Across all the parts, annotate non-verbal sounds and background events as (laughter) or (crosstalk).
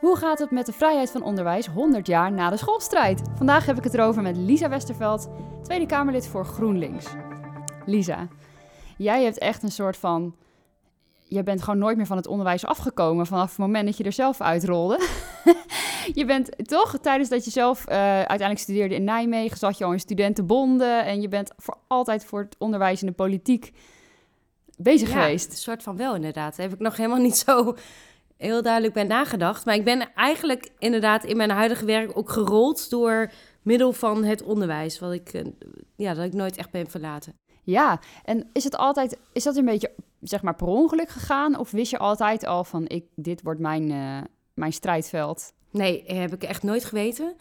Hoe gaat het met de vrijheid van onderwijs 100 jaar na de schoolstrijd? Vandaag heb ik het erover met Lisa Westerveld, Tweede Kamerlid voor GroenLinks. Lisa, jij hebt echt een soort van. Je bent gewoon nooit meer van het onderwijs afgekomen vanaf het moment dat je er zelf uitrolde. (laughs) je bent toch, tijdens dat je zelf uh, uiteindelijk studeerde in Nijmegen, zat je al in studentenbonden en je bent voor altijd voor het onderwijs en de politiek bezig ja, geweest. Een soort van wel, inderdaad. Heb ik nog helemaal niet zo heel duidelijk bij nagedacht. Maar ik ben eigenlijk inderdaad in mijn huidige werk ook gerold door middel van het onderwijs, wat ik, uh, ja, dat ik nooit echt ben verlaten. Ja, en is het altijd, is dat een beetje, zeg maar, per ongeluk gegaan? Of wist je altijd al van, ik, dit wordt mijn, uh, mijn strijdveld? Nee, heb ik echt nooit geweten.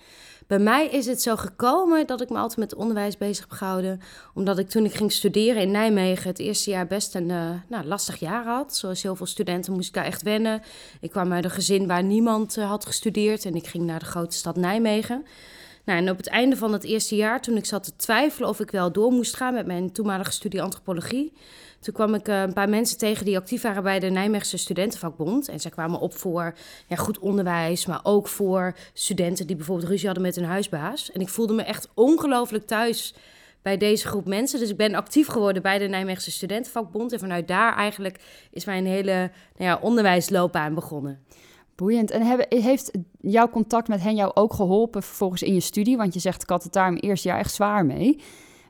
Bij mij is het zo gekomen dat ik me altijd met onderwijs bezig heb gehouden. Omdat ik toen ik ging studeren in Nijmegen het eerste jaar best een uh, nou, lastig jaar had. Zoals heel veel studenten moest ik echt wennen. Ik kwam uit een gezin waar niemand uh, had gestudeerd en ik ging naar de grote stad Nijmegen. Nou, en op het einde van het eerste jaar, toen ik zat te twijfelen of ik wel door moest gaan met mijn toenmalige studie antropologie, toen kwam ik uh, een paar mensen tegen die actief waren bij de Nijmeegse Studentenvakbond. En zij kwamen op voor ja, goed onderwijs, maar ook voor studenten die bijvoorbeeld ruzie hadden met hun huisbaas. En ik voelde me echt ongelooflijk thuis bij deze groep mensen. Dus ik ben actief geworden bij de Nijmeegse Studentenvakbond. En vanuit daar eigenlijk is mijn hele nou ja, onderwijsloopbaan begonnen. Boeiend. En heeft jouw contact met hen jou ook geholpen vervolgens in je studie? Want je zegt, ik had het daar mijn eerste jaar echt zwaar mee.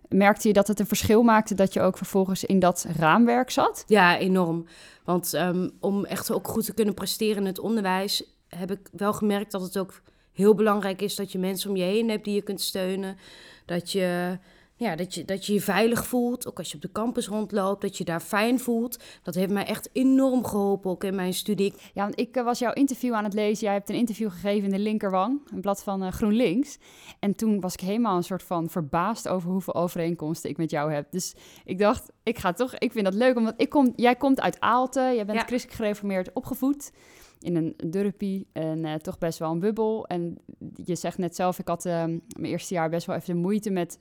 Merkte je dat het een verschil maakte dat je ook vervolgens in dat raamwerk zat? Ja, enorm. Want um, om echt ook goed te kunnen presteren in het onderwijs, heb ik wel gemerkt dat het ook heel belangrijk is dat je mensen om je heen hebt die je kunt steunen. Dat je ja, dat, je, dat je je veilig voelt, ook als je op de campus rondloopt, dat je daar fijn voelt. Dat heeft mij echt enorm geholpen, ook in mijn studie. Ja, want ik uh, was jouw interview aan het lezen. Jij hebt een interview gegeven in de Linkerwang, een blad van uh, GroenLinks. En toen was ik helemaal een soort van verbaasd over hoeveel overeenkomsten ik met jou heb. Dus ik dacht, ik ga toch, ik vind dat leuk, omdat ik kom, jij komt uit Aalten, jij bent ja. christelijk gereformeerd opgevoed in een dorpie en uh, toch best wel een bubbel. En je zegt net zelf, ik had uh, mijn eerste jaar best wel even de moeite met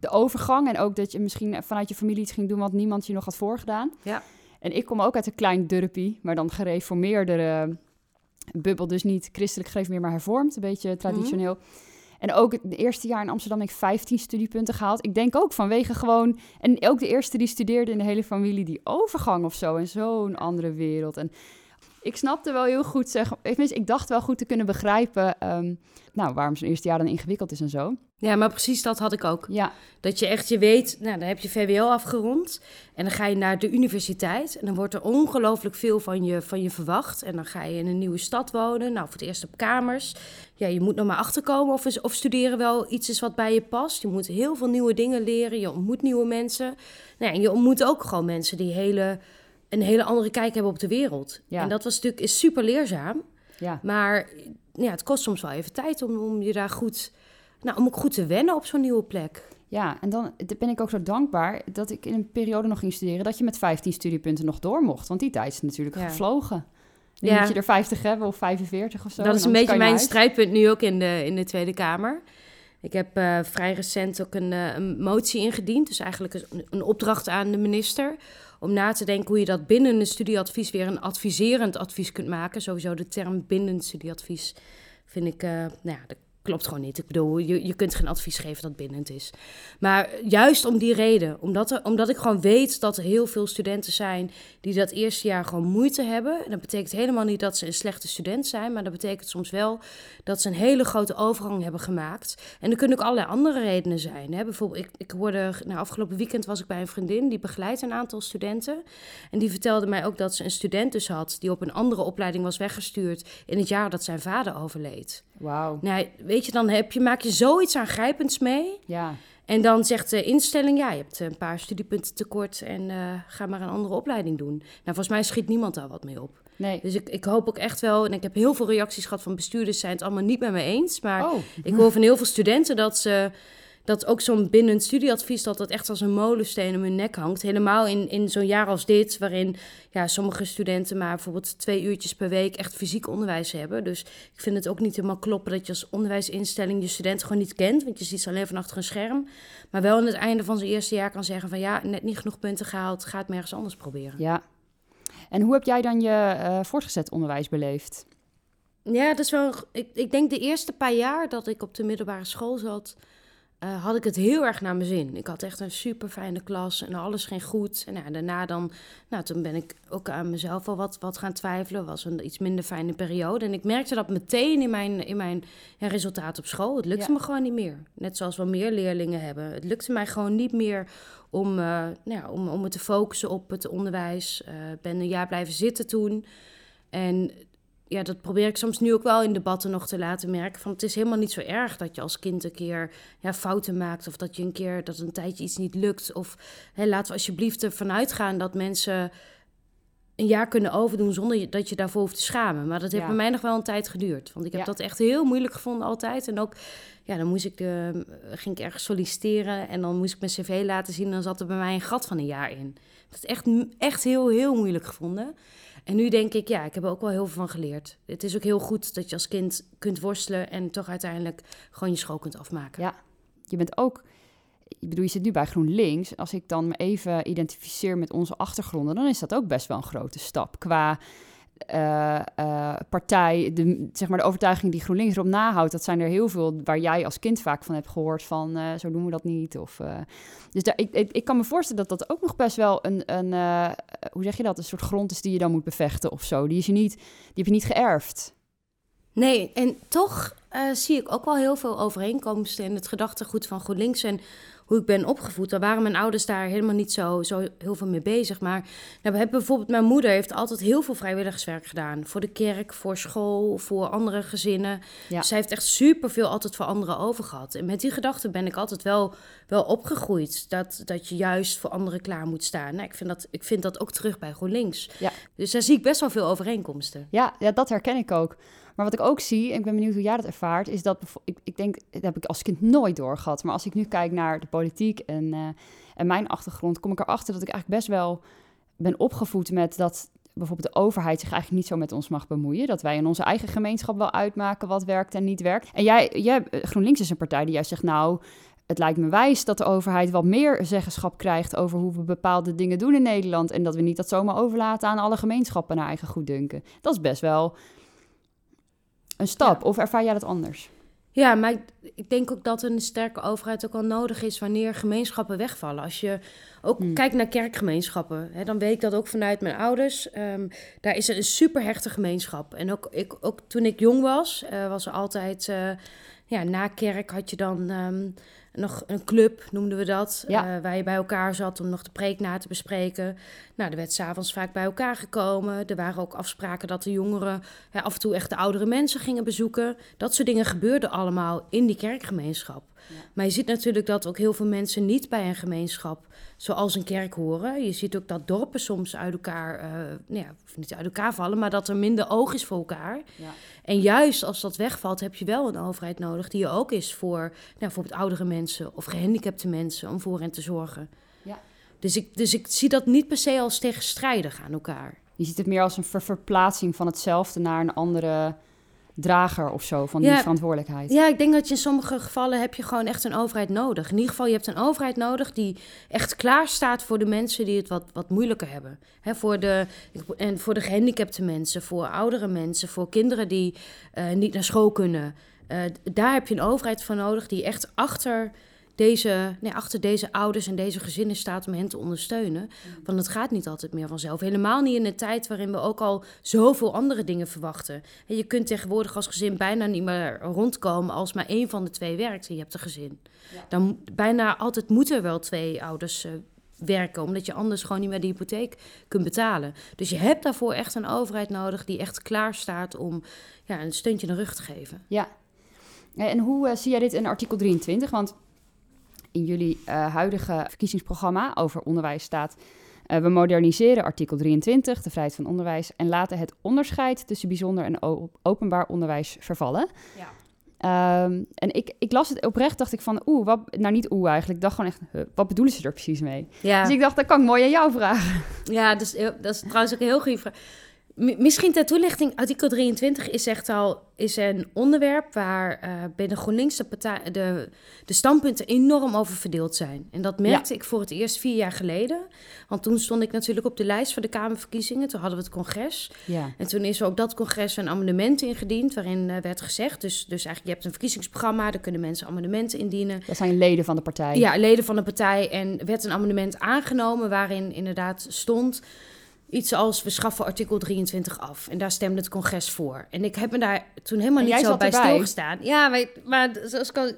de overgang. En ook dat je misschien vanuit je familie iets ging doen wat niemand je nog had voorgedaan. Ja. En ik kom ook uit een klein dorpie, maar dan gereformeerde uh, bubbel. Dus niet christelijk gereformeerd, maar hervormd. Een beetje traditioneel. Mm -hmm. En ook het eerste jaar in Amsterdam heb ik 15 studiepunten gehaald. Ik denk ook vanwege gewoon... En ook de eerste die studeerde in de hele familie, die overgang of zo. In zo'n andere wereld. En ik snapte wel heel goed, zeg, ik dacht wel goed te kunnen begrijpen... Um, nou, waarom zo'n eerste jaar dan ingewikkeld is en zo. Ja, maar precies dat had ik ook. Ja. Dat je echt, je weet, nou, dan heb je VWO afgerond. En dan ga je naar de universiteit. En dan wordt er ongelooflijk veel van je, van je verwacht. En dan ga je in een nieuwe stad wonen. Nou, voor het eerst op kamers. Ja, je moet nog maar achterkomen of, of studeren wel iets is wat bij je past. Je moet heel veel nieuwe dingen leren. Je ontmoet nieuwe mensen. Nou, en je ontmoet ook gewoon mensen die hele, een hele andere kijk hebben op de wereld. Ja. En dat was natuurlijk is super leerzaam. Ja. Maar ja, het kost soms wel even tijd om, om je daar goed, nou, om ook goed te wennen op zo'n nieuwe plek. Ja, en dan ben ik ook zo dankbaar dat ik in een periode nog ging studeren, dat je met 15 studiepunten nog door mocht. Want die tijd is natuurlijk Ja. gevlogen. Nu Ja. moet je er 50 hebben of 45 of zo. dat is een beetje mijn strijdpunt nu ook in de, in de Tweede Kamer. Ik heb eh, vrij recent ook een, eh, een motie ingediend. Dus eigenlijk een, een opdracht aan de minister. Om na te denken hoe je dat binnen een studieadvies weer een adviserend advies kunt maken. Sowieso de term bindend studieadvies vind ik, eh, nou ja, klopt gewoon niet. Ik bedoel, je, je kunt geen advies geven dat bindend is. Maar juist om die reden, omdat, er, omdat ik gewoon weet dat er heel veel studenten zijn die dat eerste jaar gewoon moeite hebben. En dat betekent helemaal niet dat ze een slechte student zijn, maar dat betekent soms wel dat ze een hele grote overgang hebben gemaakt. En er kunnen ook allerlei andere redenen zijn. Hè? Bijvoorbeeld, ik, ik hoorde, nou, afgelopen weekend was ik bij een vriendin die begeleidt een aantal studenten. En die vertelde mij ook dat ze een student dus had die op een andere opleiding was weggestuurd in het jaar dat zijn vader overleed. Wauw. Nou, weet je, dan heb je, maak je zoiets aangrijpends mee. Ja. En dan zegt de instelling, ja, je hebt een paar studiepunten tekort en eh, ga maar een andere opleiding doen. Nou, volgens mij schiet niemand daar wat mee op. Nee. Dus ik, ik hoop ook echt wel, en ik heb heel veel reacties gehad van bestuurders, zijn het allemaal niet met me eens. Maar Oh. ik hoor van heel veel studenten dat ze dat ook zo'n bindend studieadvies dat dat echt als een molensteen om hun nek hangt. Helemaal in, in zo'n jaar als dit, waarin ja, sommige studenten maar bijvoorbeeld twee uurtjes per week echt fysiek onderwijs hebben. Dus ik vind het ook niet helemaal kloppen dat je als onderwijsinstelling je studenten gewoon niet kent, want je ziet ze alleen van achter een scherm. Maar wel aan het einde van zijn eerste jaar kan zeggen van ja, net niet genoeg punten gehaald, ga het maar ergens anders proberen. Ja. En hoe heb jij dan je eh, voortgezet onderwijs beleefd? Ja, dat is wel. Ik, ik denk de eerste paar jaar dat ik op de middelbare school zat, uh, had ik het heel erg naar mijn zin. Ik had echt een super fijne klas en alles ging goed. En ja, daarna dan, nou, toen ben ik ook aan mezelf al wat, wat gaan twijfelen. was een iets minder fijne periode. En ik merkte dat meteen in mijn, in mijn ja, resultaat op school. Het lukte me gewoon niet meer. Net zoals wel meer leerlingen hebben. Het lukte mij gewoon niet meer om, uh, nou ja, om, om me te focussen op het onderwijs. Ik uh, ben een jaar blijven zitten toen. En ja, dat probeer ik soms nu ook wel in debatten nog te laten merken. Van het is helemaal niet zo erg dat je als kind een keer ja, fouten maakt. Of dat je een keer dat een tijdje iets niet lukt. Of hè, laten we alsjeblieft ervan uitgaan dat mensen een jaar kunnen overdoen zonder dat je daarvoor hoeft te schamen. Maar dat heeft bij mij nog wel een tijd geduurd. Want ik heb dat echt heel moeilijk gevonden altijd. En ook, ja, dan moest ik de, ging ik ergens solliciteren en dan moest ik mijn cv laten zien. En dan zat er bij mij een gat van een jaar in. Dat is echt, echt heel, heel moeilijk gevonden. En nu denk ik, ja, ik heb er ook wel heel veel van geleerd. Het is ook heel goed dat je als kind kunt worstelen en toch uiteindelijk gewoon je school kunt afmaken. Ja, je bent ook, ik bedoel, je zit nu bij GroenLinks. Als ik dan me even identificeer met onze achtergronden, dan is dat ook best wel een grote stap qua uh, partij, de, zeg maar de overtuiging die GroenLinks erop nahoudt, dat zijn er heel veel waar jij als kind vaak van hebt gehoord van uh, zo doen we dat niet. Of, dus ik, ik, ik, kan me voorstellen dat dat ook nog best wel een, een hoe zeg je dat, een soort grond is die je dan moet bevechten of zo. Die, is je niet, die heb je niet geërfd. Nee, en toch zie ik ook wel heel veel overeenkomsten in het gedachtegoed van GroenLinks en hoe ik ben opgevoed, dan waren mijn ouders daar helemaal niet zo, zo heel veel mee bezig. Maar nou, we hebben bijvoorbeeld, mijn moeder heeft altijd heel veel vrijwilligerswerk gedaan. Voor de kerk, voor school, voor andere gezinnen. Ja. Zij heeft echt superveel altijd voor anderen over gehad. En met die gedachte ben ik altijd wel, wel opgegroeid. Dat, dat je juist voor anderen klaar moet staan. Nou, ik, vind dat, ik vind dat ook terug bij GroenLinks. Ja. Dus daar zie ik best wel veel overeenkomsten. Ja, ja, dat herken ik ook. Maar wat ik ook zie, en ik ben benieuwd hoe jij dat ervaart, is dat ik, denk, dat heb ik als kind nooit doorgehad. Maar als ik nu kijk naar de politiek en, uh, en mijn achtergrond, kom ik erachter dat ik eigenlijk best wel ben opgevoed met dat bijvoorbeeld de overheid zich eigenlijk niet zo met ons mag bemoeien. Dat wij in onze eigen gemeenschap wel uitmaken wat werkt en niet werkt. En jij, jij GroenLinks is een partij die jij zegt, nou, het lijkt me wijs dat de overheid wat meer zeggenschap krijgt over hoe we bepaalde dingen doen in Nederland. En dat we niet dat zomaar overlaten aan alle gemeenschappen naar eigen goeddunken. Dat is best wel een stap. Of ervaar jij dat anders? Ja, maar ik, denk ook dat een sterke overheid ook wel nodig is wanneer gemeenschappen wegvallen. Als je ook hmm. kijkt naar kerkgemeenschappen, hè, dan weet ik dat ook vanuit mijn ouders. Um, daar is een superhechte gemeenschap. En ook, ik, ook toen ik jong was, uh, was er altijd, uh, ja, na kerk had je dan um, nog een club, noemden we dat. Ja. Uh, waar je bij elkaar zat om nog de preek na te bespreken. Nou, er werd s'avonds vaak bij elkaar gekomen. Er waren ook afspraken dat de jongeren af en toe echt de oudere mensen gingen bezoeken. Dat soort dingen gebeurden allemaal in die kerkgemeenschap. Maar je ziet natuurlijk dat ook heel veel mensen niet bij een gemeenschap zoals een kerk horen. Je ziet ook dat dorpen soms uit elkaar, uh, nou ja, niet uit elkaar vallen, maar dat er minder oog is voor elkaar. Ja. En juist als dat wegvalt, heb je wel een overheid nodig die er ook is voor nou, bijvoorbeeld oudere mensen of gehandicapte mensen om voor hen te zorgen. Ja. Dus, ik, dus ik zie dat niet per se als tegenstrijdig aan elkaar. Je ziet het meer als een verplaatsing van hetzelfde naar een andere drager of zo van die verantwoordelijkheid. Ja, ik denk dat je in sommige gevallen heb je gewoon echt een overheid nodig. In ieder geval, je hebt een overheid nodig die echt klaar staat voor de mensen die het wat, wat moeilijker hebben. He, voor de, en voor de gehandicapte mensen, voor oudere mensen, voor kinderen die uh, niet naar school kunnen. Uh, daar heb je een overheid voor nodig die echt achter deze, nee, achter deze ouders en deze gezinnen staat om hen te ondersteunen. Mm. Want het gaat niet altijd meer vanzelf. Helemaal niet in een tijd waarin we ook al zoveel andere dingen verwachten. En je kunt tegenwoordig als gezin bijna niet meer rondkomen als maar één van de twee werkt en je hebt een gezin. Dan bijna altijd moeten er wel twee ouders uh, werken, omdat je anders gewoon niet meer de hypotheek kunt betalen. Dus je hebt daarvoor echt een overheid nodig die echt klaar staat om ja, een steuntje in de rug te geven. Ja. En hoe uh, zie jij dit in artikel 23? Want in jullie uh, huidige verkiezingsprogramma over onderwijs staat. Uh, we moderniseren artikel 23, de vrijheid van onderwijs, en laten het onderscheid tussen bijzonder en openbaar onderwijs vervallen. Ja. Um, en ik, ik las het oprecht, dacht ik van, oeh, wat, nou niet oeh eigenlijk, ik dacht gewoon echt, wat bedoelen ze er precies mee? Ja. Dus ik dacht, dat kan ik mooi aan jou vragen. Ja, dus, dat is trouwens ook een heel goede vraag. Misschien ter toelichting, artikel 23 is echt al is een onderwerp waar uh, binnen GroenLinks de, partij, de, de standpunten enorm over verdeeld zijn. En dat merkte ik voor het eerst vier jaar geleden. Want toen stond ik natuurlijk op de lijst voor de Kamerverkiezingen. Toen hadden we het congres. Ja. En toen is er op dat congres een amendement ingediend waarin uh, werd gezegd... Dus, dus eigenlijk je hebt een verkiezingsprogramma, daar kunnen mensen amendementen indienen. Dat zijn leden van de partij. Ja, leden van de partij. En werd een amendement aangenomen waarin inderdaad stond iets als we schaffen artikel 23 af. En daar stemde het congres voor. En ik heb me daar toen helemaal niet zo bij stilgestaan. Ja, maar, maar zoals ik al...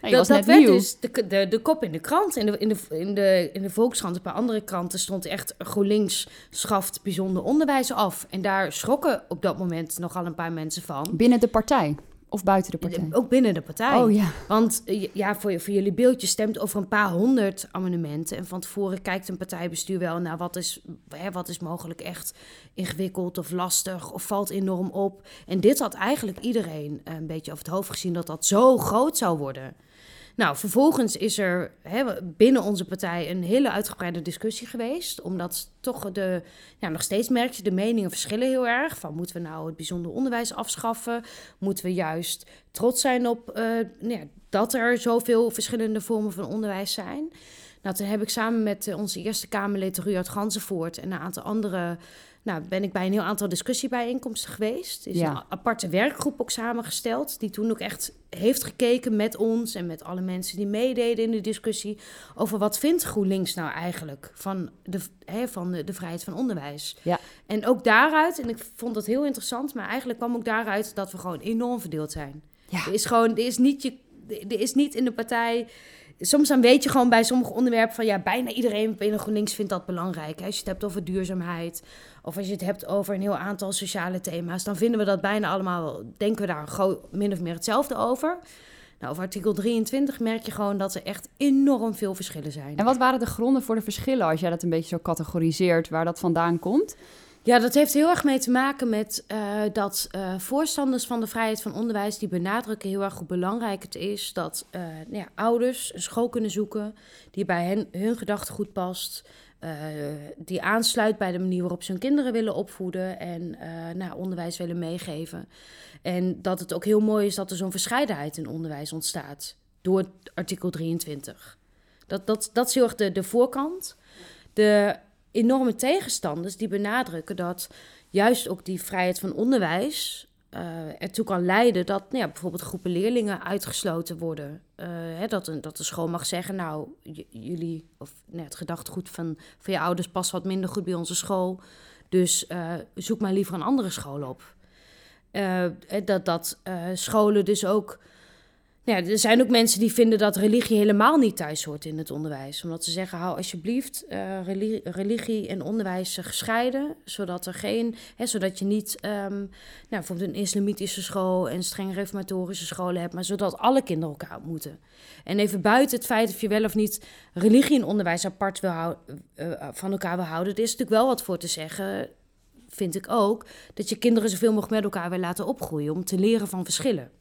dat, dat werd dus de, de, de kop in de krant. In de, in, de, in, de, in de Volkskrant, een paar andere kranten, stond echt GroenLinks schaft bijzonder onderwijs af. En daar schrokken op dat moment nogal een paar mensen van. Binnen de partij? Of buiten de partij? Ook binnen de partij. Oh ja. Want eh, ja, voor, voor jullie beeldje stemt over een paar honderd amendementen. En van tevoren kijkt een partijbestuur wel naar wat is, hè, wat is mogelijk echt ingewikkeld of lastig of valt enorm op. En dit had eigenlijk iedereen een beetje over het hoofd gezien dat dat zo groot zou worden. Nou, vervolgens is er binnen onze partij een hele uitgebreide discussie geweest. Omdat toch de, nog steeds merk je de meningen verschillen heel erg. Van moeten we nou het bijzonder onderwijs afschaffen? Moeten we juist trots zijn op uh, nou ja, dat er zoveel verschillende vormen van onderwijs zijn? Nou, toen heb ik samen met eh, onze Eerste Kamerlid Ruud Ganzenvoort en een aantal andere nou, ben ik bij een heel aantal discussiebijeenkomsten geweest. Er is een aparte werkgroep ook samengesteld, die toen ook echt heeft gekeken met ons en met alle mensen die meededen in de discussie over wat vindt GroenLinks nou eigenlijk van de, hè, van de, de vrijheid van onderwijs. Ja. En ook daaruit, en ik vond dat heel interessant, maar eigenlijk kwam ook daaruit dat we gewoon enorm verdeeld zijn. Ja. Er is gewoon, er is niet je, er is niet in de partij soms dan weet je gewoon bij sommige onderwerpen van ja, bijna iedereen binnen GroenLinks vindt dat belangrijk. Als je het hebt over duurzaamheid of als je het hebt over een heel aantal sociale thema's, dan vinden we dat bijna allemaal, denken we daar min of meer hetzelfde over. Nou, over artikel 23 merk je gewoon dat er echt enorm veel verschillen zijn. En wat waren de gronden voor de verschillen, als jij dat een beetje zo categoriseert, waar dat vandaan komt? Ja, dat heeft heel erg mee te maken met uh, dat uh, voorstanders van de vrijheid van onderwijs... die benadrukken heel erg hoe belangrijk het is... dat uh, nou ja, ouders een school kunnen zoeken die bij hen, hun gedachtegoed past... die aansluit bij de manier waarop ze hun kinderen willen opvoeden... en nou, onderwijs willen meegeven. En dat het ook heel mooi is dat er zo'n verscheidenheid in onderwijs ontstaat... door artikel 23. Dat, dat, dat is heel erg de, de voorkant. De enorme tegenstanders die benadrukken dat juist ook die vrijheid van onderwijs uh, ertoe kan leiden dat nou ja, bijvoorbeeld groepen leerlingen uitgesloten worden. Uh, hè, dat, een, dat de school mag zeggen, nou, jullie, of nou, het gedachtegoed van, van je ouders past wat minder goed bij onze school. Dus uh, zoek maar liever een andere school op. dat dat scholen dus ook ja, er zijn ook mensen die vinden dat religie helemaal niet thuis hoort in het onderwijs. Omdat ze zeggen, hou alsjeblieft uh, religie, en onderwijs gescheiden. Zodat, er geen, hè, zodat je niet um, nou, bijvoorbeeld een islamitische school en streng reformatorische scholen hebt. Maar zodat alle kinderen elkaar moeten. En even buiten het feit of je wel of niet religie en onderwijs apart wil houden, uh, van elkaar wil houden. Er is natuurlijk wel wat voor te zeggen, vind ik ook. Dat je kinderen zoveel mogelijk met elkaar wil laten opgroeien. Om te leren van verschillen.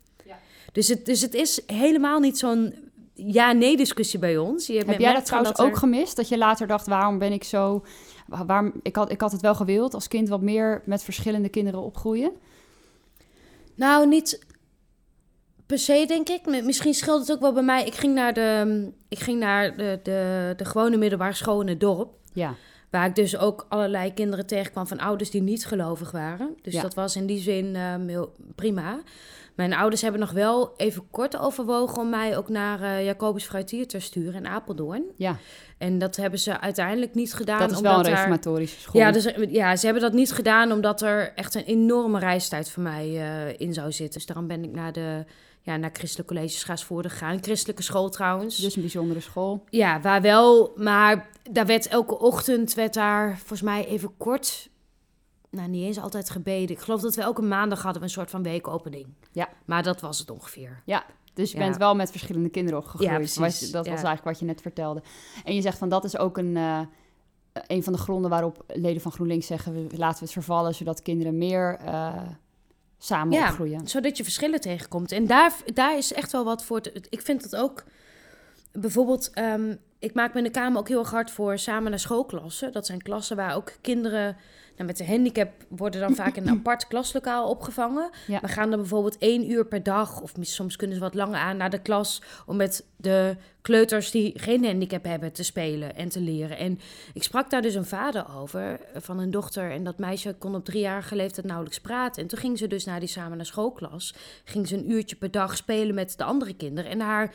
Dus het, dus het is helemaal niet zo'n ja-nee discussie bij ons. Je Heb jij dat trouwens ook gemist? Dat je later dacht, waarom ben ik zo... Waarom, ik, had, ik had het wel gewild als kind wat meer met verschillende kinderen opgroeien. Nou, niet per se, denk ik. Misschien scheelt het ook wel bij mij. Ik ging naar de, ik ging naar de, de, de gewone middelbare school in het dorp. Ja. Waar ik dus ook allerlei kinderen tegenkwam van ouders die niet gelovig waren. Dus dat was in die zin uh, prima. Mijn ouders hebben nog wel even kort overwogen om mij ook naar uh, Jacobus Fruitier te sturen in Apeldoorn. Ja. En dat hebben ze uiteindelijk niet gedaan. Dat is wel een reformatorische school. Ja, dus, ja, ze hebben dat niet gedaan omdat er echt een enorme reistijd voor mij uh, in zou zitten. Dus daarom ben ik naar de ja, naar Christelijk College gegaan. Christelijke school trouwens. Dus een bijzondere school. Ja, waar wel, maar daar werd elke ochtend, werd daar volgens mij even kort nou, niet eens altijd gebeden. Ik geloof dat we elke maandag hadden we een soort van weekopening. Ja. Maar dat was het ongeveer. Ja, dus je bent wel met verschillende kinderen opgegroeid. Ja, precies. dat was eigenlijk wat je net vertelde. En je zegt van dat is ook een, uh, een van de gronden waarop leden van GroenLinks zeggen... We, laten we het vervallen, zodat kinderen meer uh, samen ja, opgroeien. zodat je verschillen tegenkomt. En daar, daar is echt wel wat voor... Te, ik vind het ook bijvoorbeeld, um, ik maak me in de Kamer ook heel erg hard voor samen naar schoolklassen. Dat zijn klassen waar ook kinderen nou, met een handicap worden dan vaak in een (clears throat) apart klaslokaal opgevangen. Ja. We gaan dan bijvoorbeeld één uur per dag, of soms kunnen ze wat langer aan, naar de klas om met de kleuters die geen handicap hebben te spelen en te leren. En ik sprak daar dus een vader over eh, van een dochter en dat meisje kon op driejarige leeftijd nauwelijks praten. En toen ging ze dus naar die samen naar schoolklas, ging ze een uurtje per dag spelen met de andere kinderen en haar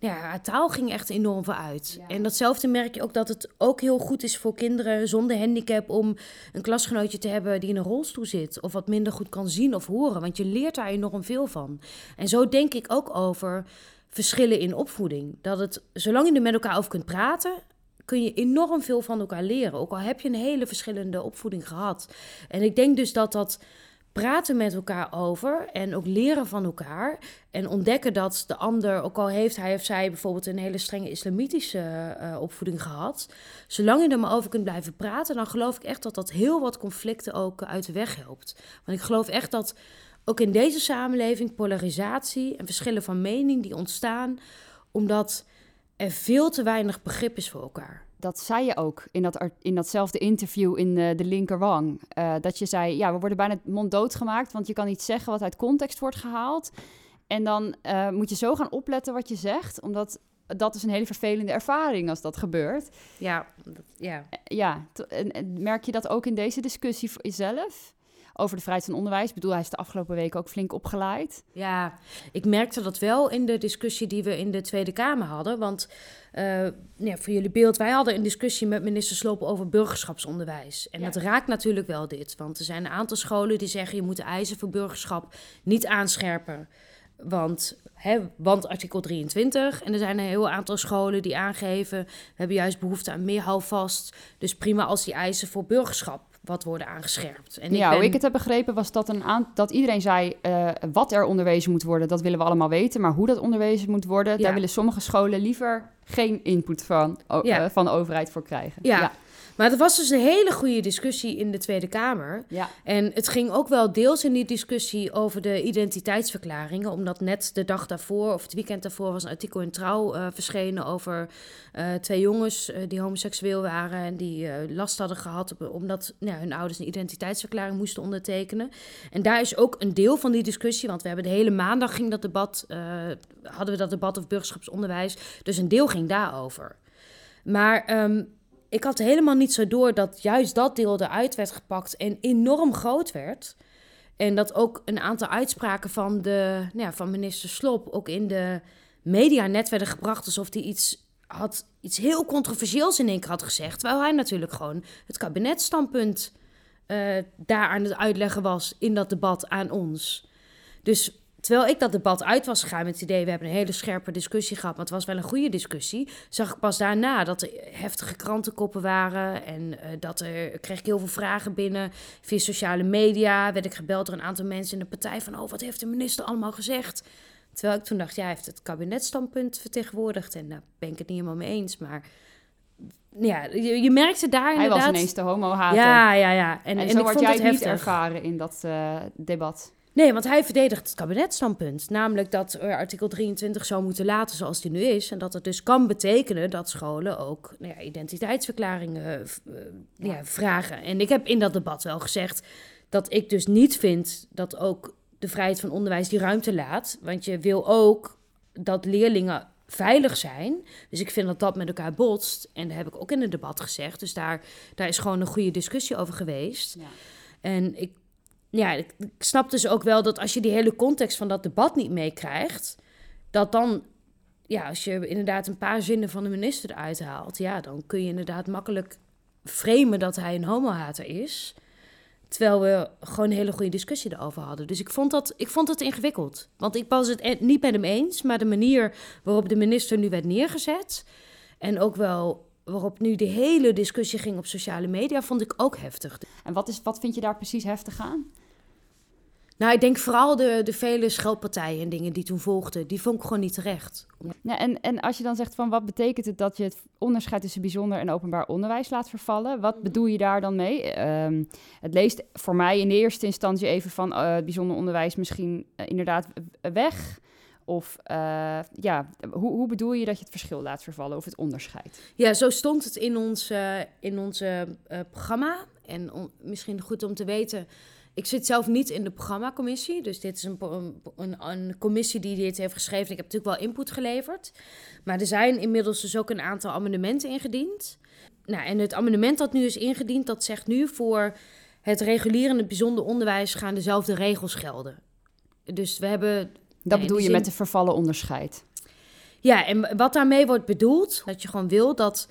ja, haar taal ging echt enorm vooruit. Ja. En datzelfde merk je ook dat het ook heel goed is voor kinderen zonder handicap om een klasgenootje te hebben die in een rolstoel zit of wat minder goed kan zien of horen, want je leert daar enorm veel van. En zo denk ik ook over verschillen in opvoeding. Dat het, zolang je er met elkaar over kunt praten, kun je enorm veel van elkaar leren. Ook al heb je een hele verschillende opvoeding gehad. En ik denk dus dat dat praten met elkaar over en ook leren van elkaar en ontdekken dat de ander, ook al heeft hij of zij bijvoorbeeld een hele strenge islamitische eh, opvoeding gehad, zolang je er maar over kunt blijven praten, dan geloof ik echt dat dat heel wat conflicten ook uit de weg helpt. Want ik geloof echt dat ook in deze samenleving polarisatie en verschillen van mening die ontstaan omdat er veel te weinig begrip is voor elkaar. Dat zei je ook in, dat, in datzelfde interview in eh, de linkerwang. Eh, dat je zei, ja, we worden bijna monddood gemaakt, want je kan iets zeggen wat uit context wordt gehaald. En dan eh, moet je zo gaan opletten wat je zegt, omdat dat is een hele vervelende ervaring als dat gebeurt. Ja, dat, ja. Ja, en merk je dat ook in deze discussie voor jezelf? Over de vrijheid van onderwijs. Ik bedoel, hij is de afgelopen weken ook flink opgeleid. Ja, ik merkte dat wel in de discussie die we in de Tweede Kamer hadden. Want eh, ja, voor jullie beeld, wij hadden een discussie met minister Sloop over burgerschapsonderwijs. En Ja. dat raakt natuurlijk wel dit. Want er zijn een aantal scholen die zeggen je moet de eisen voor burgerschap niet aanscherpen. Want, hè, want artikel 23. En er zijn een heel aantal scholen die aangeven... we hebben juist behoefte aan meer houvast. Dus prima als die eisen voor burgerschap wat worden aangescherpt. En ja, ben- hoe ik het heb begrepen was dat, een aan, dat iedereen zei... eh, wat er onderwezen moet worden, dat willen we allemaal weten. Maar hoe dat onderwezen moet worden... Ja. daar willen sommige scholen liever geen input van, Ja. eh, van de overheid voor krijgen. Ja. ja. Maar het was dus een hele goede discussie in de Tweede Kamer. Ja. En het ging ook wel deels in die discussie over de identiteitsverklaringen. Omdat net de dag daarvoor, of het weekend daarvoor, was een artikel in Trouw eh, verschenen over eh, twee jongens eh, die homoseksueel waren. En die last hadden gehad op- omdat nou, hun ouders een identiteitsverklaring moesten ondertekenen. En daar is ook een deel van die discussie, want we hebben de hele maandag ging dat debat, hadden we dat debat over burgerschapsonderwijs. Dus een deel ging daarover. Maar ehm, ik had helemaal niet zo door dat juist dat deel eruit werd gepakt en enorm groot werd. En dat ook een aantal uitspraken van, de, nou ja, van minister Slop ook in de media net werden gebracht alsof hij iets had, iets heel controversieels in één keer had gezegd. Terwijl hij natuurlijk gewoon het kabinetstandpunt eh, daar aan het uitleggen was in dat debat aan ons. Dus terwijl ik dat debat uit was gegaan met het idee, we hebben een hele scherpe discussie gehad, maar het was wel een goede discussie, zag ik pas daarna dat er heftige krantenkoppen waren en eh, dat er kreeg ik heel veel vragen binnen via sociale media, werd ik gebeld door een aantal mensen in de partij van, oh, wat heeft de minister allemaal gezegd? Terwijl ik toen dacht, ja, hij heeft het kabinetstandpunt vertegenwoordigd en daar ben ik het niet helemaal mee eens, maar ja, je, je merkte daar Hij inderdaad... was ineens de homo-hater. ja, ja, ja. En, En, en, zo ik had vond jij niet heftig. ervaren in dat eh, debat. Nee, want hij verdedigt het kabinetstandpunt. Namelijk dat artikel 23 zou moeten laten zoals die nu is. En dat het dus kan betekenen dat scholen ook nou ja, identiteitsverklaringen eh, ja. Ja. vragen. En ik heb in dat debat wel gezegd dat ik dus niet vind dat ook de vrijheid van onderwijs die ruimte laat. Want je wil ook dat leerlingen veilig zijn. Dus ik vind dat dat met elkaar botst. En dat heb ik ook in het debat gezegd. Dus daar, daar is gewoon een goede discussie over geweest. Ja. En ik, ja, ik, snap dus ook wel dat als je die hele context van dat debat niet meekrijgt, dat dan, ja, als je inderdaad een paar zinnen van de minister eruit haalt, ja, dan kun je inderdaad makkelijk framen dat hij een homohater is. Terwijl we gewoon een hele goede discussie erover hadden. Dus ik vond, dat, ik vond het ingewikkeld. Want ik was het niet met hem eens, maar de manier waarop de minister nu werd neergezet. En ook wel waarop nu de hele discussie ging op sociale media, vond ik ook heftig. En wat, is, wat vind je daar precies heftig aan? Nou, ik denk vooral de, de vele scheldpartijen en dingen die toen volgden, die vond ik gewoon niet terecht. Ja, en, en als je dan zegt van wat betekent het dat je het onderscheid tussen bijzonder en openbaar onderwijs laat vervallen, wat bedoel je daar dan mee? Ehm, het leest voor mij in de eerste instantie even van eh, bijzonder onderwijs misschien eh, inderdaad weg. Of uh, ja, hoe, hoe bedoel je dat je het verschil laat vervallen of het onderscheid? Ja, zo stond het in ons, uh, in ons uh, programma. En misschien goed om te weten, ik zit zelf niet in de programmacommissie. Dus dit is een, een, een, commissie die dit heeft geschreven. Ik heb natuurlijk wel input geleverd. Maar er zijn inmiddels dus ook een aantal amendementen ingediend. Nou, en het amendement dat nu is ingediend, dat zegt nu voor het reguliere en het bijzonder onderwijs gaan dezelfde regels gelden. Dus we hebben. Dat bedoel je met de vervallen onderscheid? Ja, en wat daarmee wordt bedoeld, dat je gewoon wil dat.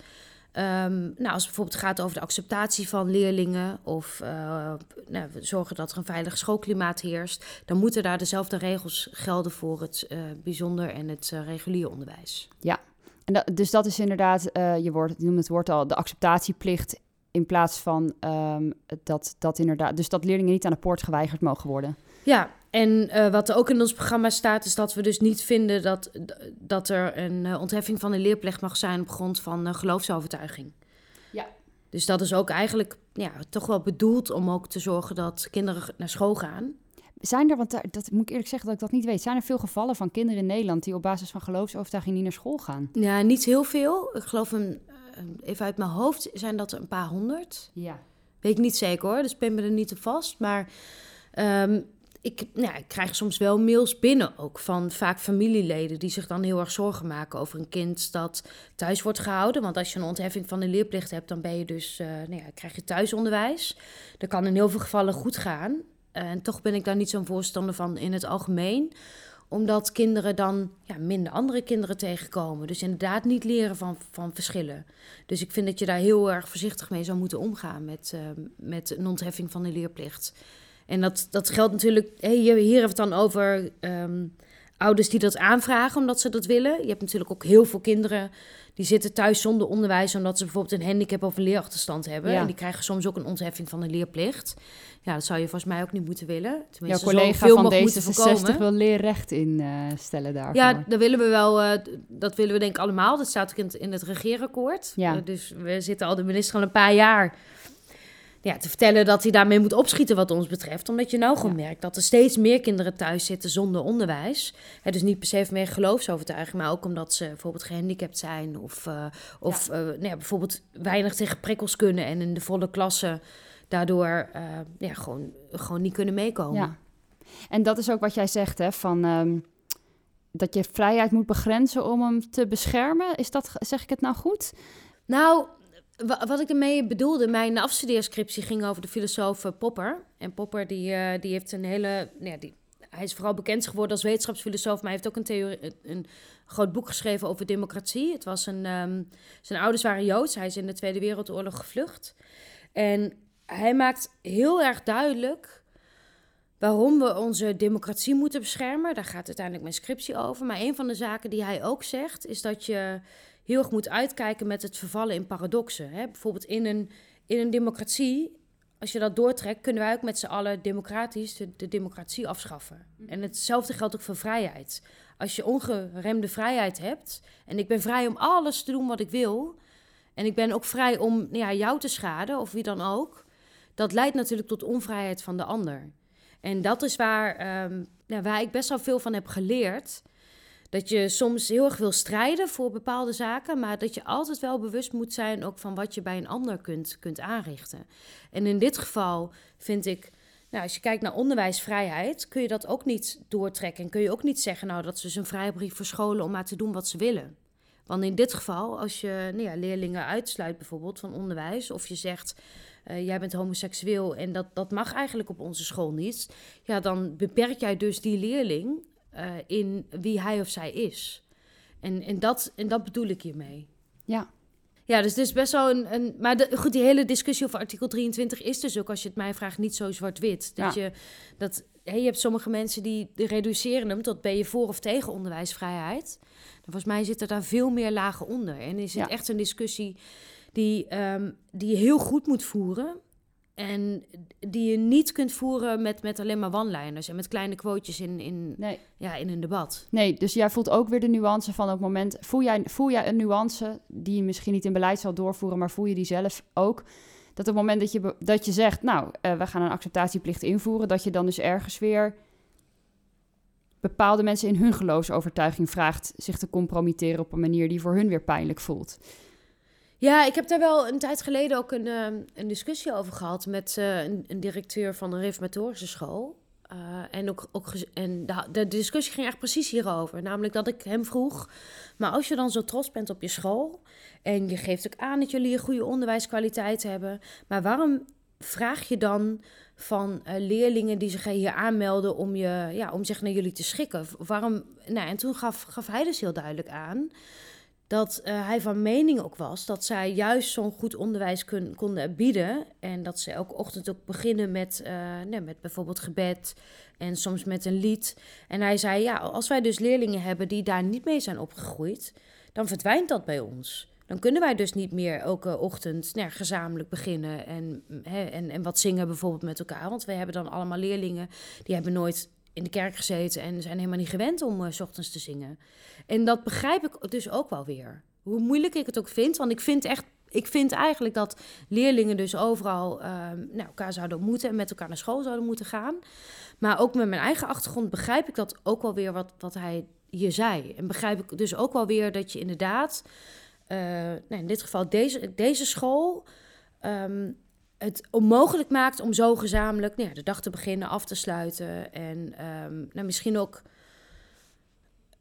Um, nou, als het bijvoorbeeld gaat over de acceptatie van leerlingen of uh, nou, zorgen dat er een veilig schoolklimaat heerst, dan moeten daar dezelfde regels gelden voor het uh, bijzonder en het uh, regulier onderwijs. Ja, en dat, dus dat is inderdaad, je, woord, je noemt het woord al, de acceptatieplicht in plaats van um, dat, dat inderdaad, dus dat leerlingen niet aan de poort geweigerd mogen worden. Ja, en uh, wat er ook in ons programma staat, is dat we dus niet vinden dat, dat er een uh, ontheffing van de leerplicht mag zijn op grond van uh, geloofsovertuiging. Ja. Dus dat is ook eigenlijk ja, toch wel bedoeld om ook te zorgen dat kinderen naar school gaan. Zijn er, want dat moet ik eerlijk zeggen dat ik dat niet weet, zijn er veel gevallen van kinderen in Nederland die op basis van geloofsovertuiging niet naar school gaan? Ja, niet heel veel. Ik geloof een, even uit mijn hoofd zijn dat er een paar honderd. Ja. Weet ik niet zeker hoor, dus ben me er niet te vast. Maar um, ik, nou, ik krijg soms wel mails binnen ook van vaak familieleden die zich dan heel erg zorgen maken over een kind dat thuis wordt gehouden. Want als je een ontheffing van de leerplicht hebt, dan ben je dus, uh, nou ja, krijg je thuisonderwijs. Dat kan in heel veel gevallen goed gaan. Uh, en toch ben ik daar niet zo'n voorstander van in het algemeen omdat kinderen dan ja, minder andere kinderen tegenkomen. Dus inderdaad niet leren van, van verschillen. Dus ik vind dat je daar heel erg voorzichtig mee zou moeten omgaan met, uh, met een ontheffing van de leerplicht. En dat, dat geldt natuurlijk, hey, hier, hier hebben we het dan over um, ouders die dat aanvragen omdat ze dat willen. Je hebt natuurlijk ook heel veel kinderen die zitten thuis zonder onderwijs omdat ze bijvoorbeeld een handicap of een leerachterstand hebben. Ja. En die krijgen soms ook een ontheffing van de leerplicht. Ja, dat zou je volgens mij ook niet moeten willen. Tenminste, Jouw collega van D66 wil leerrecht instellen uh, daarvoor. Ja, dat willen we wel. Uh, dat willen we denk ik allemaal. Dat staat ook in het, in het regeerakkoord. Ja. Uh, dus we zitten al de minister al een paar jaar ja, te vertellen dat hij daarmee moet opschieten wat ons betreft. Omdat je nou gewoon ja. merkt dat er steeds meer kinderen thuis zitten zonder onderwijs. He, dus niet per se meer geloofsovertuiging, maar ook omdat ze bijvoorbeeld gehandicapt zijn. Of, uh, of ja. Uh, nou ja, bijvoorbeeld weinig tegen prikkels kunnen en in de volle klasse daardoor uh, ja, gewoon, gewoon niet kunnen meekomen. Ja. En dat is ook wat jij zegt, hè, van... Um, dat je vrijheid moet begrenzen om hem te beschermen. Is dat, zeg ik het nou goed? Nou, wat ik ermee bedoelde, mijn afstudeerscriptie ging over de filosoof eh, Popper. En Popper die, uh, die heeft een hele... Nou ja, die, hij is vooral bekend geworden als wetenschapsfilosoof, maar hij heeft ook een, theorie, een groot boek geschreven over democratie. Het was een, um, zijn ouders waren Joods, hij is in de Tweede Wereldoorlog gevlucht. En hij maakt heel erg duidelijk waarom we onze democratie moeten beschermen. Daar gaat uiteindelijk mijn scriptie over. Maar een van de zaken die hij ook zegt, is dat je heel erg moet uitkijken met het vervallen in paradoxen. Hè? Bijvoorbeeld in een, in een democratie, als je dat doortrekt, kunnen wij ook met z'n allen democratisch de, de democratie afschaffen. Mm. En hetzelfde geldt ook voor vrijheid. Als je ongeremde vrijheid hebt, en ik ben vrij om alles te doen wat ik wil, en ik ben ook vrij om ja, jou te schaden, of wie dan ook, dat leidt natuurlijk tot onvrijheid van de ander. En dat is waar, um, ja, waar ik best wel veel van heb geleerd. Dat je soms heel erg wil strijden voor bepaalde zaken, maar dat je altijd wel bewust moet zijn ook van wat je bij een ander kunt, kunt aanrichten. En in dit geval vind ik, nou, als je kijkt naar onderwijsvrijheid, kun je dat ook niet doortrekken. En kun je ook niet zeggen, nou, dat is dus een vrijbrief voor scholen om maar te doen wat ze willen. Want in dit geval, als je nou ja, leerlingen uitsluit bijvoorbeeld van onderwijs, of je zegt, uh, jij bent homoseksueel en dat, dat mag eigenlijk op onze school niet, ja, dan beperk jij dus die leerling uh, in wie hij of zij is. En, en, dat, en dat bedoel ik hiermee. Ja. Ja, dus het is best wel een. een maar de, goed, die hele discussie over artikel 23 is dus ook, als je het mij vraagt, niet zo zwart-wit. Dat ja. je dat. Hey, je hebt sommige mensen die reduceren hem tot ben je voor of tegen onderwijsvrijheid. volgens mij zit er daar veel meer lagen onder. En is het ja. echt een discussie die, um, die je heel goed moet voeren. En die je niet kunt voeren met, met alleen maar one-liners en met kleine quotejes in, in, nee. ja, in een debat. Nee, dus jij voelt ook weer de nuance van op het moment. Voel jij, voel jij een nuance die je misschien niet in beleid zal doorvoeren, maar voel je die zelf ook? Dat op het moment dat je, dat je zegt, nou, uh, we gaan een acceptatieplicht invoeren, dat je dan dus ergens weer bepaalde mensen in hun geloofsovertuiging vraagt zich te compromitteren op een manier die voor hun weer pijnlijk voelt. Ja, ik heb daar wel een tijd geleden ook een, ehm, een discussie over gehad met eh, een, een, directeur van een reformatorische school. Uh, en ook, ook en de, de, discussie ging echt precies hierover. Namelijk dat ik hem vroeg: maar als je dan zo trots bent op je school. en je geeft ook aan dat jullie een goede onderwijskwaliteit hebben. maar waarom vraag je dan van uh, leerlingen die zich hier aanmelden om, je, ja, om zich naar jullie te schikken? Waarom? Nou, en toen gaf, gaf hij dus heel duidelijk aan dat uh, hij van mening ook was dat zij juist zo'n goed onderwijs konden bieden. En dat ze elke ochtend ook beginnen met, uh, nee, met bijvoorbeeld gebed en soms met een lied. En hij zei, ja, als wij dus leerlingen hebben die daar niet mee zijn opgegroeid, dan verdwijnt dat bij ons. Dan kunnen wij dus niet meer elke ochtend nou, gezamenlijk beginnen en, hè, en, en wat zingen bijvoorbeeld met elkaar. Want wij hebben dan allemaal leerlingen die hebben nooit in de kerk gezeten en zijn helemaal niet gewend om uh, s ochtends te zingen. En dat begrijp ik dus ook wel weer. Hoe moeilijk ik het ook vind, want ik vind echt ik vind eigenlijk dat leerlingen dus overal uh, nou, elkaar zouden ontmoeten en met elkaar naar school zouden moeten gaan. Maar ook met mijn eigen achtergrond begrijp ik dat ook wel weer wat, wat hij hier zei. En begrijp ik dus ook wel weer dat je inderdaad, uh, nou, in dit geval deze, deze school, um, het onmogelijk maakt om zo gezamenlijk nou ja, de dag te beginnen, af te sluiten. En um, nou, misschien ook.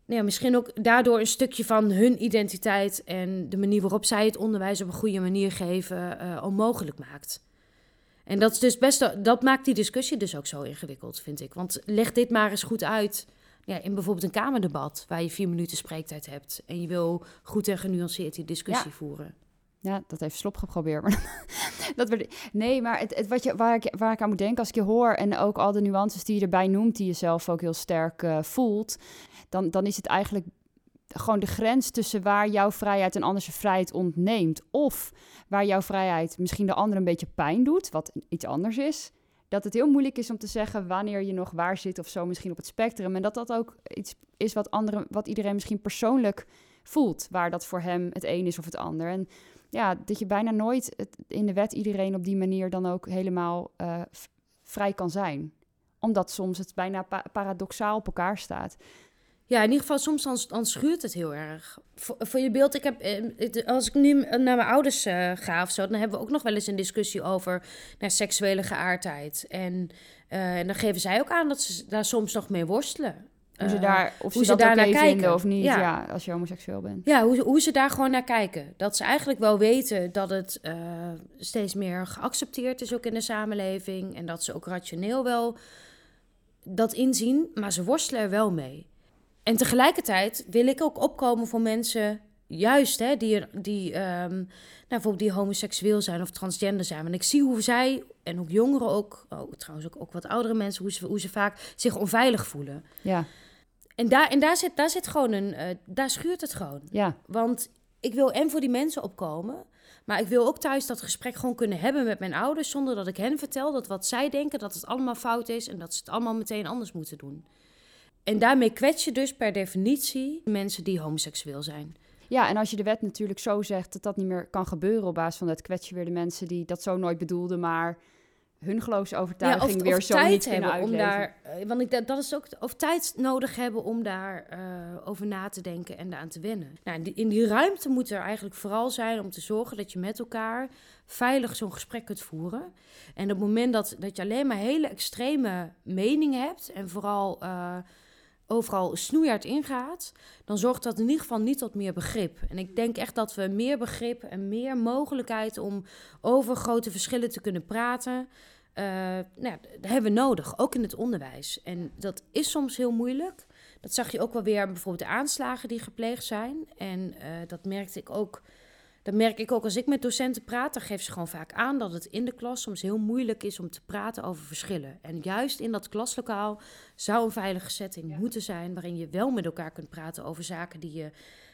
Nou ja, misschien ook daardoor een stukje van hun identiteit en de manier waarop zij het onderwijs op een goede manier geven, uh, onmogelijk maakt. En dat is dus best, dat maakt die discussie dus ook zo ingewikkeld, vind ik. Want leg dit maar eens goed uit ja, in bijvoorbeeld een kamerdebat, waar je vier minuten spreektijd hebt en je wil goed en genuanceerd die discussie ja. voeren. Ja, dat heeft Slop geprobeerd. Maar (laughs) dat werd, nee, maar het, het, wat je, waar, ik, waar aan moet denken als ik je hoor... en ook al de nuances die je erbij noemt... die je zelf ook heel sterk uh, voelt... Dan, dan is het eigenlijk gewoon de grens tussen waar jouw vrijheid een ander zijn vrijheid ontneemt... of waar jouw vrijheid misschien de ander een beetje pijn doet... wat iets anders is... dat het heel moeilijk is om te zeggen wanneer je nog waar zit... of zo misschien op het spectrum. En dat dat ook iets is wat, anderen, wat iedereen misschien persoonlijk voelt... waar dat voor hem het een is of het ander... En, ja, dat je bijna nooit in de wet iedereen op die manier dan ook helemaal uh, vrij kan zijn. Omdat soms het bijna pa paradoxaal op elkaar staat. Ja, in ieder geval soms dan, schuurt het heel erg. Voor, je beeld, ik heb, als ik nu naar mijn ouders uh, ga of zo, dan hebben we ook nog wel eens een discussie over naar seksuele geaardheid. En, en dan geven zij ook aan dat ze daar soms nog mee worstelen. Hoe ze daar, of ze, ze daar naar kijken of niet, ja. ja. als je homoseksueel bent. Ja, hoe, hoe ze daar gewoon naar kijken. Dat ze eigenlijk wel weten dat het uh, steeds meer geaccepteerd is ook in de samenleving. En dat ze ook rationeel wel dat inzien, maar ze worstelen er wel mee. En tegelijkertijd wil ik ook opkomen voor mensen, juist hè, die, die, um, nou, bijvoorbeeld die homoseksueel zijn of transgender zijn. Want ik zie hoe zij, en ook jongeren ook, oh, trouwens ook, ook wat oudere mensen, hoe ze, hoe ze vaak zich onveilig voelen. Ja. En daar, en daar, zit, daar zit gewoon een. Uh, daar schuurt het gewoon. Ja. Want ik wil en voor die mensen opkomen. Maar ik wil ook thuis dat gesprek gewoon kunnen hebben met mijn ouders. Zonder dat ik hen vertel dat wat zij denken, dat het allemaal fout is. En dat ze het allemaal meteen anders moeten doen. En daarmee kwets je dus per definitie mensen die homoseksueel zijn. Ja, en als je de wet natuurlijk zo zegt dat dat niet meer kan gebeuren op basis van dat, kwets je weer de mensen die dat zo nooit bedoelden, maar hun geloofsovertuiging ja, of, weer of zo niet hebben kunnen om daar, uh, want ik, dat is ook of tijd nodig hebben om daar uh, over na te denken en daaraan te wennen. Nou, in die, in die ruimte moet er eigenlijk vooral zijn om te zorgen dat je met elkaar veilig zo'n gesprek kunt voeren. En op het moment dat, dat je alleen maar hele extreme meningen hebt en vooral uh, overal snoeihard ingaat, dan zorgt dat in ieder geval niet tot meer begrip. En ik denk echt dat we meer begrip en meer mogelijkheid om over grote verschillen te kunnen praten, uh, nou, dat hebben we nodig, ook in het onderwijs. En dat is soms heel moeilijk. Dat zag je ook wel weer bijvoorbeeld de aanslagen die gepleegd zijn. En uh, dat merkte ik ook dat merk ik ook als ik met docenten praat, dan geven ze gewoon vaak aan dat het in de klas soms heel moeilijk is om te praten over verschillen. En juist in dat klaslokaal zou een veilige setting ja. moeten zijn waarin je wel met elkaar kunt praten over zaken die je,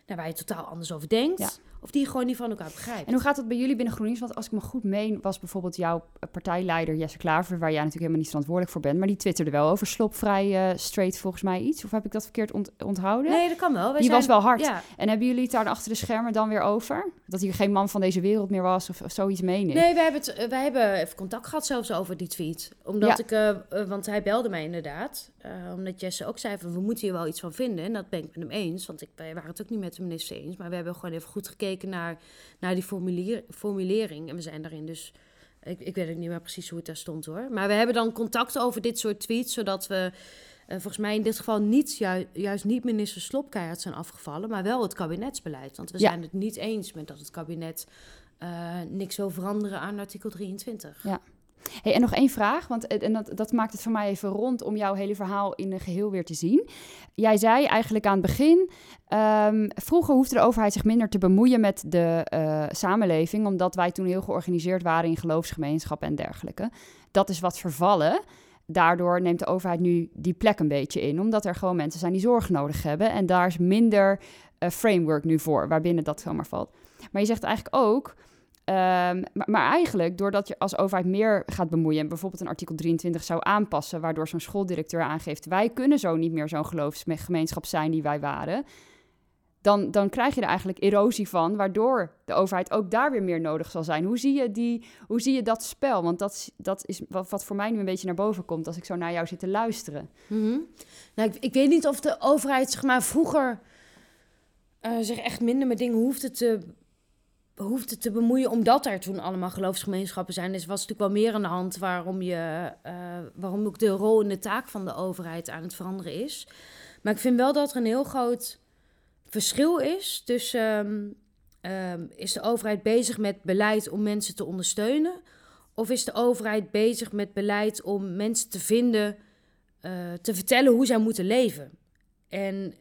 nou, waar je totaal anders over denkt. Ja. Of die gewoon niet van elkaar begrijpt. En hoe gaat het bij jullie binnen GroenLinks? Want als ik me goed meen, was bijvoorbeeld jouw partijleider Jesse Klaver, waar jij natuurlijk helemaal niet verantwoordelijk voor bent, maar die twitterde wel over slop vrij uh, straight volgens mij iets. Of heb ik dat verkeerd ont onthouden? Nee, dat kan wel. Wij die zijn... was wel hard. Ja. En hebben jullie het daar achter de schermen dan weer over? Dat hij geen man van deze wereld meer was of, of zoiets meen Nee, wij hebben, het, wij hebben even contact gehad zelfs over die tweet. Omdat ja. ik, uh, want hij belde mij inderdaad. uh, omdat Jesse ook zei van we moeten hier wel iets van vinden. En dat ben ik met hem eens, want ik, wij waren het ook niet met de minister eens. Maar we hebben gewoon even goed gekeken naar, naar die formulier, formulering. En we zijn daarin dus, ik, ik weet ook niet meer precies hoe het daar stond hoor. Maar we hebben dan contact over dit soort tweets, zodat we uh, volgens mij in dit geval niet, juist niet minister Slopkeihard zijn afgevallen, maar wel het kabinetsbeleid. Want we Ja. zijn het niet eens met dat het kabinet uh, niks wil veranderen aan artikel 23. Ja. Hey, en nog één vraag, want en dat, dat maakt het voor mij even rond om jouw hele verhaal in een geheel weer te zien. Jij zei eigenlijk aan het begin, ehm, vroeger hoefde de overheid zich minder te bemoeien met de eh, samenleving, omdat wij toen heel georganiseerd waren in geloofsgemeenschappen en dergelijke. Dat is wat vervallen. Daardoor neemt de overheid nu die plek een beetje in, omdat er gewoon mensen zijn die zorg nodig hebben. En daar is minder eh, framework nu voor, waarbinnen dat zomaar valt. Maar je zegt eigenlijk ook, Ehm, maar, eigenlijk, doordat je als overheid meer gaat bemoeien en bijvoorbeeld een artikel 23 zou aanpassen, waardoor zo'n schooldirecteur aangeeft: wij kunnen zo niet meer zo'n geloofsgemeenschap zijn die wij waren. Dan, dan krijg je er eigenlijk erosie van, waardoor de overheid ook daar weer meer nodig zal zijn. Hoe zie je, die, hoe zie je dat spel? Want dat, dat is wat, wat voor mij nu een beetje naar boven komt als ik zo naar jou zit te luisteren. Mhm. Nou, ik, ik weet niet of de overheid zeg maar, vroeger eh, zich echt minder met dingen hoefde te, hoefde te bemoeien, omdat er toen allemaal geloofsgemeenschappen zijn. Dus was natuurlijk wel meer aan de hand waarom, je, eh, waarom ook de rol en de taak van de overheid aan het veranderen is. Maar ik vind wel dat er een heel groot verschil is tussen. ehm, ehm, is de overheid bezig met beleid om mensen te ondersteunen? Of is de overheid bezig met beleid om mensen te vinden, eh, te vertellen hoe zij moeten leven? En,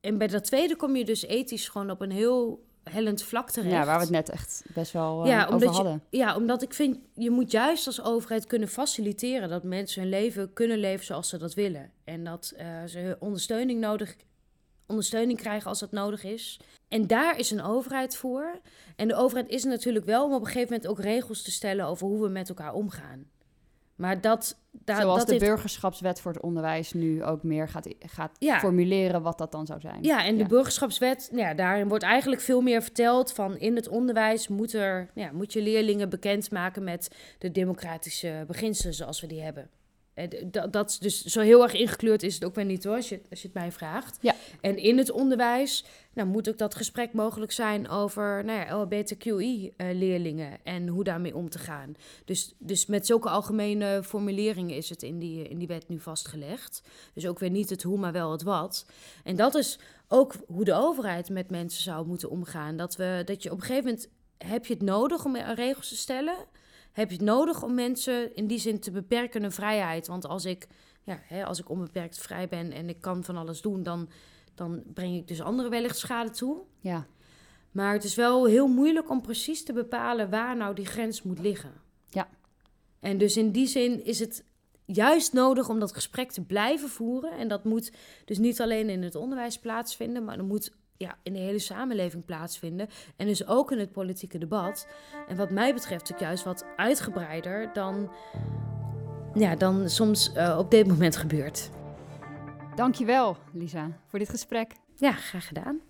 en bij dat tweede kom je dus ethisch gewoon op een heel hellend vlak terecht. Ja, waar we het net echt best wel eh, Ja, over je- hadden. Ja, omdat ik vind, je moet juist als overheid kunnen faciliteren dat mensen hun leven kunnen leven zoals ze dat willen. En dat eh, ze ondersteuning nodig ondersteuning krijgen als dat nodig is. En daar is een overheid voor. En de overheid is er natuurlijk wel om op een gegeven moment ook regels te stellen over hoe we met elkaar omgaan. Maar dat, Zoals dat de heeft burgerschapswet voor het onderwijs nu ook meer gaat, gaat Ja. formuleren wat dat dan zou zijn. Ja, en de burgerschapswet, nou ja, daarin wordt eigenlijk veel meer verteld van in het onderwijs moet, er, ja, moet je leerlingen bekendmaken met de democratische beginselen zoals we die hebben. D- dat, dat dus zo heel erg ingekleurd is het ook weer niet hoor, als je, als je het mij vraagt. Ja. En in het onderwijs nou, moet ook dat gesprek mogelijk zijn over nou ja, LHBTQI-leerlingen en hoe daarmee om te gaan. Dus, dus met zulke algemene formuleringen is het in die, in die wet nu vastgelegd. Dus ook weer niet het hoe, maar wel het wat. En dat is ook hoe de overheid met mensen zou moeten omgaan. Dat, we, dat je op een gegeven moment heb je het nodig om regels te stellen. Heb je het nodig om mensen in die zin te beperken hun vrijheid. Want als ik, ja, hè, als ik onbeperkt vrij ben en ik kan van alles doen, dan, dan breng ik dus anderen wellicht schade toe. Ja. Maar het is wel heel moeilijk om precies te bepalen waar nou die grens moet liggen. Ja. En dus in die zin is het juist nodig om dat gesprek te blijven voeren. En dat moet dus niet alleen in het onderwijs plaatsvinden, maar dat moet ja, in de hele samenleving plaatsvinden. En dus ook in het politieke debat. En wat mij betreft ook juist wat uitgebreider dan, ja, dan soms eh, op dit moment gebeurt. Dankjewel, Lisa, voor dit gesprek. Ja, graag gedaan.